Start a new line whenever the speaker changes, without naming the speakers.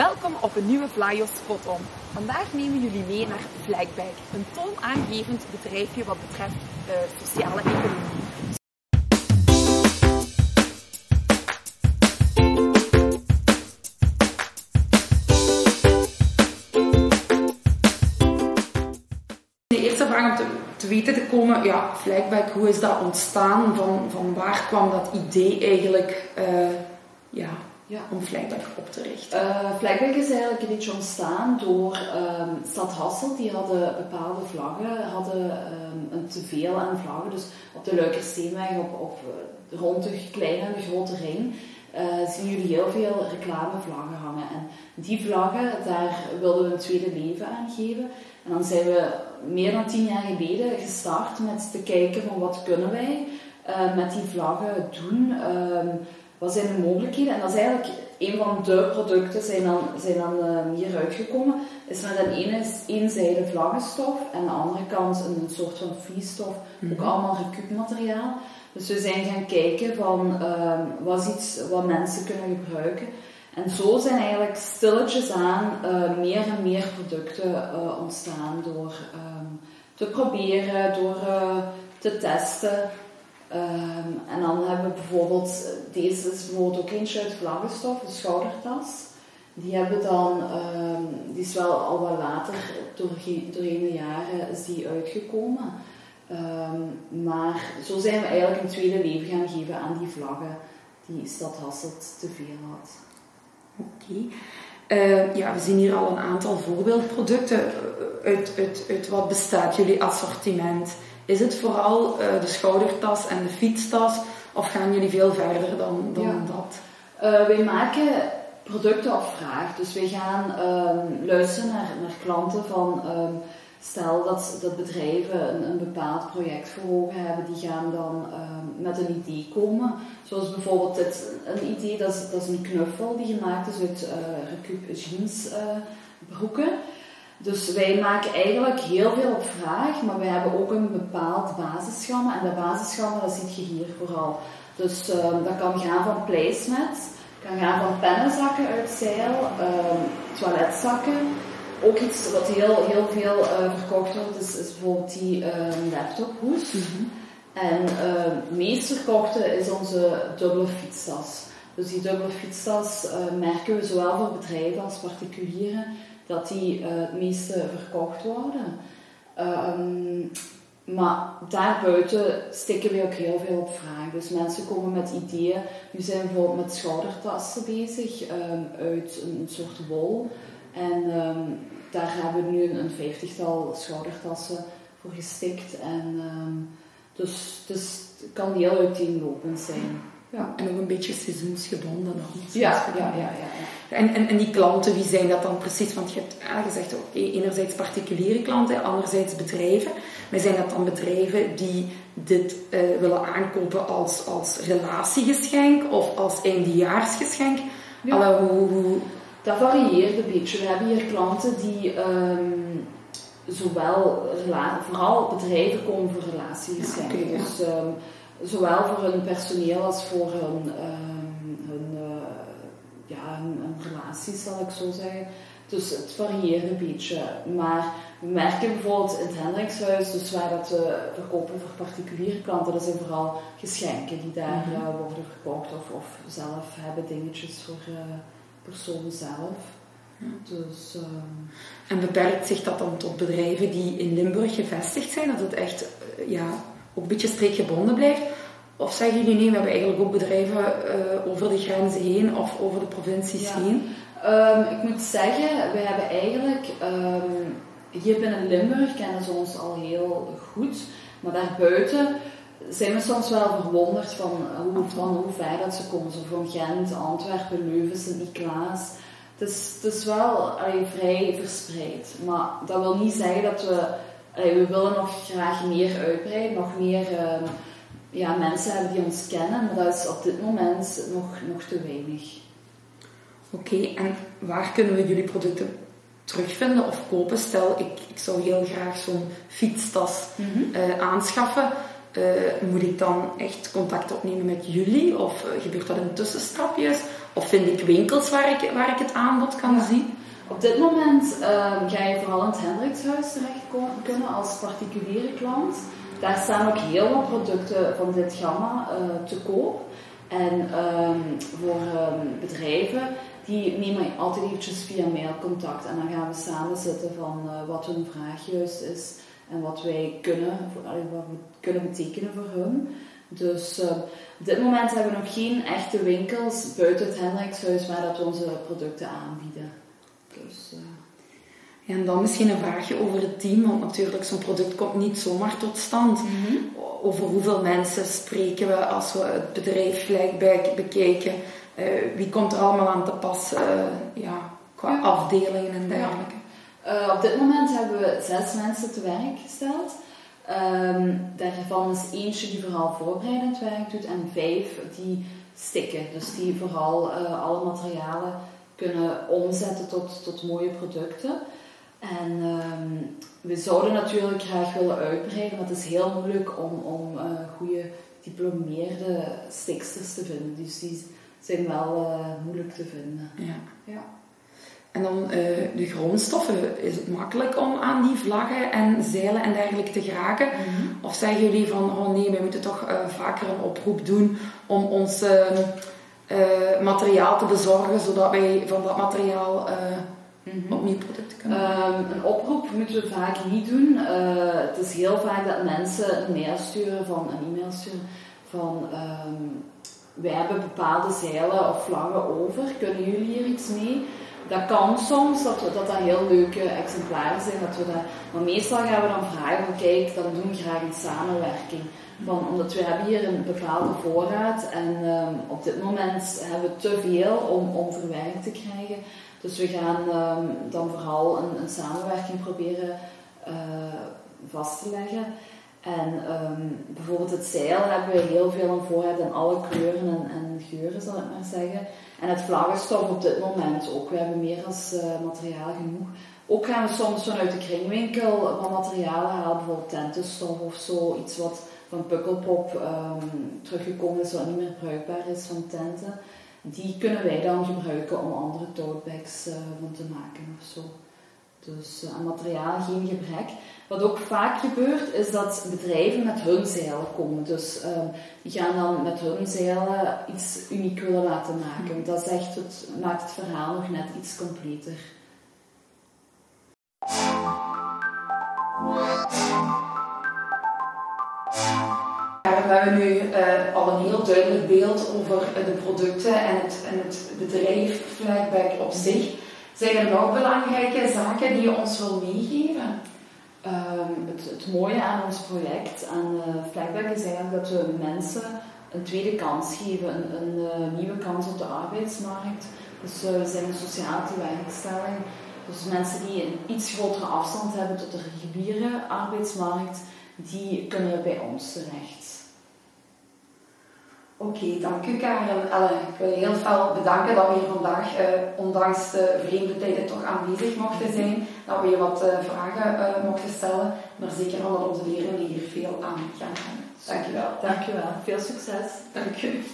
Welkom op een nieuwe Flyo Spot On. Vandaag nemen jullie mee naar Vlijkbijk, een toonaangevend bedrijfje wat betreft uh, sociale economie. De eerste vraag om te, te weten te komen, ja, Vlijkbijk, hoe is dat ontstaan? Van, van waar kwam dat idee eigenlijk uh, ja, ja. om Vlijkbek op te richten?
Uh, is eigenlijk een beetje ontstaan door um, Stad Hasselt. Die hadden bepaalde vlaggen, hadden um, een teveel aan vlaggen. Dus op de Luikersteenweg, op, op rond de kleine en de grote ring, uh, zien jullie heel veel reclamevlaggen hangen. En die vlaggen, daar wilden we een tweede leven aan geven. En dan zijn we meer dan tien jaar geleden gestart met te kijken van wat kunnen wij uh, met die vlaggen doen. Um, wat zijn de mogelijkheden? En dat is eigenlijk een van de producten zijn dan, zijn dan uh, hier uitgekomen. Is met een ene eenzijde vlaggenstof en aan de andere kant een, soort van vliesstof, ook mhm. allemaal recuupmateriaal. Dus we zijn gaan kijken van uh, wat is iets wat mensen kunnen gebruiken. En zo zijn eigenlijk stilletjes aan uh, meer en meer producten uh, ontstaan door ehm, te proberen, door te testen. Um, en dan hebben we bijvoorbeeld, deze is bijvoorbeeld ook eentje uit vlaggenstof, de schoudertas. Die hebben dan, um, die is wel al wat later, doorheen, de jaren is die uitgekomen. Um, maar zo zijn we eigenlijk een tweede leven gaan geven aan die vlaggen die Stad Hasselt te veel had.
Oké. Ja, we zien hier al een aantal voorbeeldproducten. Uit, uit, uit wat bestaat jullie assortiment? Is het vooral uh, de schoudertas en de fietstas of gaan jullie veel verder dan, dan ja. dat?
Uh, wij maken producten op vraag. Dus wij gaan um, luisteren naar, naar klanten van um, stel dat, dat bedrijven een, een, bepaald project voor ogen hebben, die gaan dan um, met een idee komen. Zoals bijvoorbeeld dit, een idee, dat is, dat is een knuffel die gemaakt is uit uh, recup jeans broeken. Dus wij maken eigenlijk heel veel op vraag, maar wij hebben ook een bepaald basisschema. En dat basisschema, dat ziet je hier vooral. Dus uh, dat kan gaan van placemat, kan gaan van pennenzakken uit zeil, uh, toiletzakken. Ook iets wat heel, heel veel uh, verkocht wordt, is, is bijvoorbeeld die ehm, laptophoes. Mm -hmm. En ehm, het meest verkochte is onze dubbele fietstas. Dus die dubbele fietstas eh, merken we zowel voor bedrijven als particulieren dat die uh, het meeste verkocht worden. Um, maar daarbuiten steken we ook heel veel op vraag. Dus mensen komen met ideeën. Nu zijn we bijvoorbeeld met schoudertassen bezig um, uit een, soort wol. En um, daar hebben we nu een, een vijftigtal schoudertassen voor gestikt. En, dus, dus het kan heel uiteenlopend zijn.
Ja, en ook een beetje seizoensgebonden nog.
Ja, ja, ja,
ja, En, en, en die klanten, wie zijn dat dan precies? Want je hebt gezegd, oké, enerzijds particuliere klanten, anderzijds bedrijven. Maar zijn dat dan bedrijven die dit uh, willen aankopen als, als relatiegeschenk of als eindejaarsgeschenk? Ja. Hoe, hoe...
Dat varieert een beetje. We hebben hier klanten die um, zowel, vooral bedrijven komen voor relatiegeschenken. Ja, okay, dus, um, zowel voor hun personeel als voor hun, uh, hun, uh, ja, hun, relatie, zal ik zo zeggen. Dus het varieert een beetje. Maar we merken bijvoorbeeld in het Hendrikshuis, dus waar dat we verkopen voor particuliere klanten, dat zijn vooral geschenken die daar mm -hmm. worden verkocht of, of zelf hebben dingetjes voor uh, personen zelf. Dus, um...
En beperkt zich dat dan tot bedrijven die in Limburg gevestigd zijn, dat het echt ja, ook een beetje streekgebonden blijft? Of zeggen jullie nee, we hebben eigenlijk ook bedrijven uh, over de grenzen heen of over de provincies ja. heen?
Um, ik moet zeggen, we hebben eigenlijk um, hier binnen Limburg kennen ze ons al heel goed, maar daarbuiten zijn we soms wel verwonderd van hoe, van hoe ver dat ze komen. Zo van Gent, Antwerpen, Leuven, Sint-Niklaas. Het is, het is wel allee, vrij verspreid. Maar dat wil niet zeggen dat we... We willen nog graag meer uitbreiden, nog meer... Um, ja, mensen hebben die ons kennen, maar dat is op dit moment nog, nog te weinig.
Oké, en waar kunnen we jullie producten terugvinden of kopen? Stel, ik, ik zou heel graag zo'n fietstas mm aanschaffen. Uh, moet ik dan echt contact opnemen met jullie? Of uh, gebeurt dat in tussenstapjes? of vind ik winkels waar ik, waar ik het aanbod kan zien?
Op dit moment ehm, ga je vooral in het Hendrikshuis terecht kunnen als particuliere klant. Daar staan ook heel wat producten van dit gamma uh, te koop. En ehm, voor ehm, bedrijven, die nemen altijd eventjes via mail contact. En dan gaan we samen zitten van uh, wat hun vraag juist is en wat wij kunnen, wat we kunnen betekenen voor hun. Dus op dit moment hebben we nog geen echte winkels buiten het Hendrikshuis waar dat we onze producten aanbieden. Dus,
uh... en dan misschien een vraagje over het team, want natuurlijk zo'n product komt niet zomaar tot stand. Mhm. Over hoeveel mensen spreken we als we het bedrijf gelijk bekijken? Uh, wie komt er allemaal aan te pas ja, qua afdelingen en dergelijke?
Ja. op dit moment hebben we zes mensen te werk gesteld. Um, daarvan is eentje die vooral voorbereidend werk doet en vijf die stikken. Dus die vooral uh, alle materialen kunnen omzetten tot, tot mooie producten. En um, we zouden natuurlijk graag willen uitbreiden, maar het is heel moeilijk om, om uh, goede diplomeerde stiksters te vinden. Dus die zijn wel uh, moeilijk te vinden.
Ja. ja. En dan uh, de grondstoffen. Is het makkelijk om aan die vlaggen en zeilen en dergelijke te geraken? Mm Of zeggen jullie van, oh nee, we moeten toch vaker een oproep doen om ons uh, materiaal te bezorgen, zodat wij van dat materiaal mm-hmm. opnieuw producten kunnen
um, Een oproep moeten we vaak niet doen. het is heel vaak dat mensen een mail sturen van, een e-mail sturen van... Um, wij hebben bepaalde zeilen of vlaggen over, kunnen jullie hier iets mee? dat kan soms, dat, dat dat heel leuke exemplaren zijn. Dat we dat, maar meestal gaan we dan vragen van kijk, dan doen we graag een samenwerking. Van, omdat we hebben hier een bepaalde voorraad en um, op dit moment hebben we te veel om, om verwerkt te krijgen. Dus we gaan um, dan vooral een, een samenwerking proberen uh, vast te leggen. En um, bijvoorbeeld het zeil hebben we heel veel aan voorraad in alle kleuren en, en geuren, zal ik maar zeggen. En het vlaggenstof op dit moment ook. We hebben meer als uh, materiaal genoeg. Ook gaan we soms vanuit de kringwinkel wat materialen halen, bijvoorbeeld tentenstof of zo. Iets wat van Pukkelpop um, teruggekomen is, wat niet meer bruikbaar is van tenten. Die kunnen wij dan gebruiken om andere totebags uh, van te maken of zo. Dus uh, aan materiaal geen gebrek. Wat ook vaak gebeurt, is dat bedrijven met hun zeilen komen. Dus um, die gaan dan met hun zeilen iets uniek willen laten maken. Dat is echt het, maakt het verhaal nog net iets completer.
We hebben nu uh, al een heel duidelijk beeld over de producten en het, en het bedrijf Flagback op zich. Zijn er nog belangrijke zaken die je ons wil meegeven?
Um, het, het, mooie aan ons project, aan uh, is eigenlijk dat we mensen een tweede kans geven, een, een nieuwe kans op de arbeidsmarkt. Dus we zijn een sociale werkstelling. Dus mensen die een iets grotere afstand hebben tot de reguliere arbeidsmarkt, die kunnen bij ons terecht.
Oké, dank u Karen. Ellen, ik wil heel veel bedanken dat we hier vandaag, eh, ondanks de vreemde tijden, toch aanwezig mochten zijn. Dat we je wat eh, vragen uh, mochten stellen. Maar zeker omdat onze leerlingen hier veel aan gaan hebben. Dank u wel.
Dank u wel. Veel succes.
Dank u.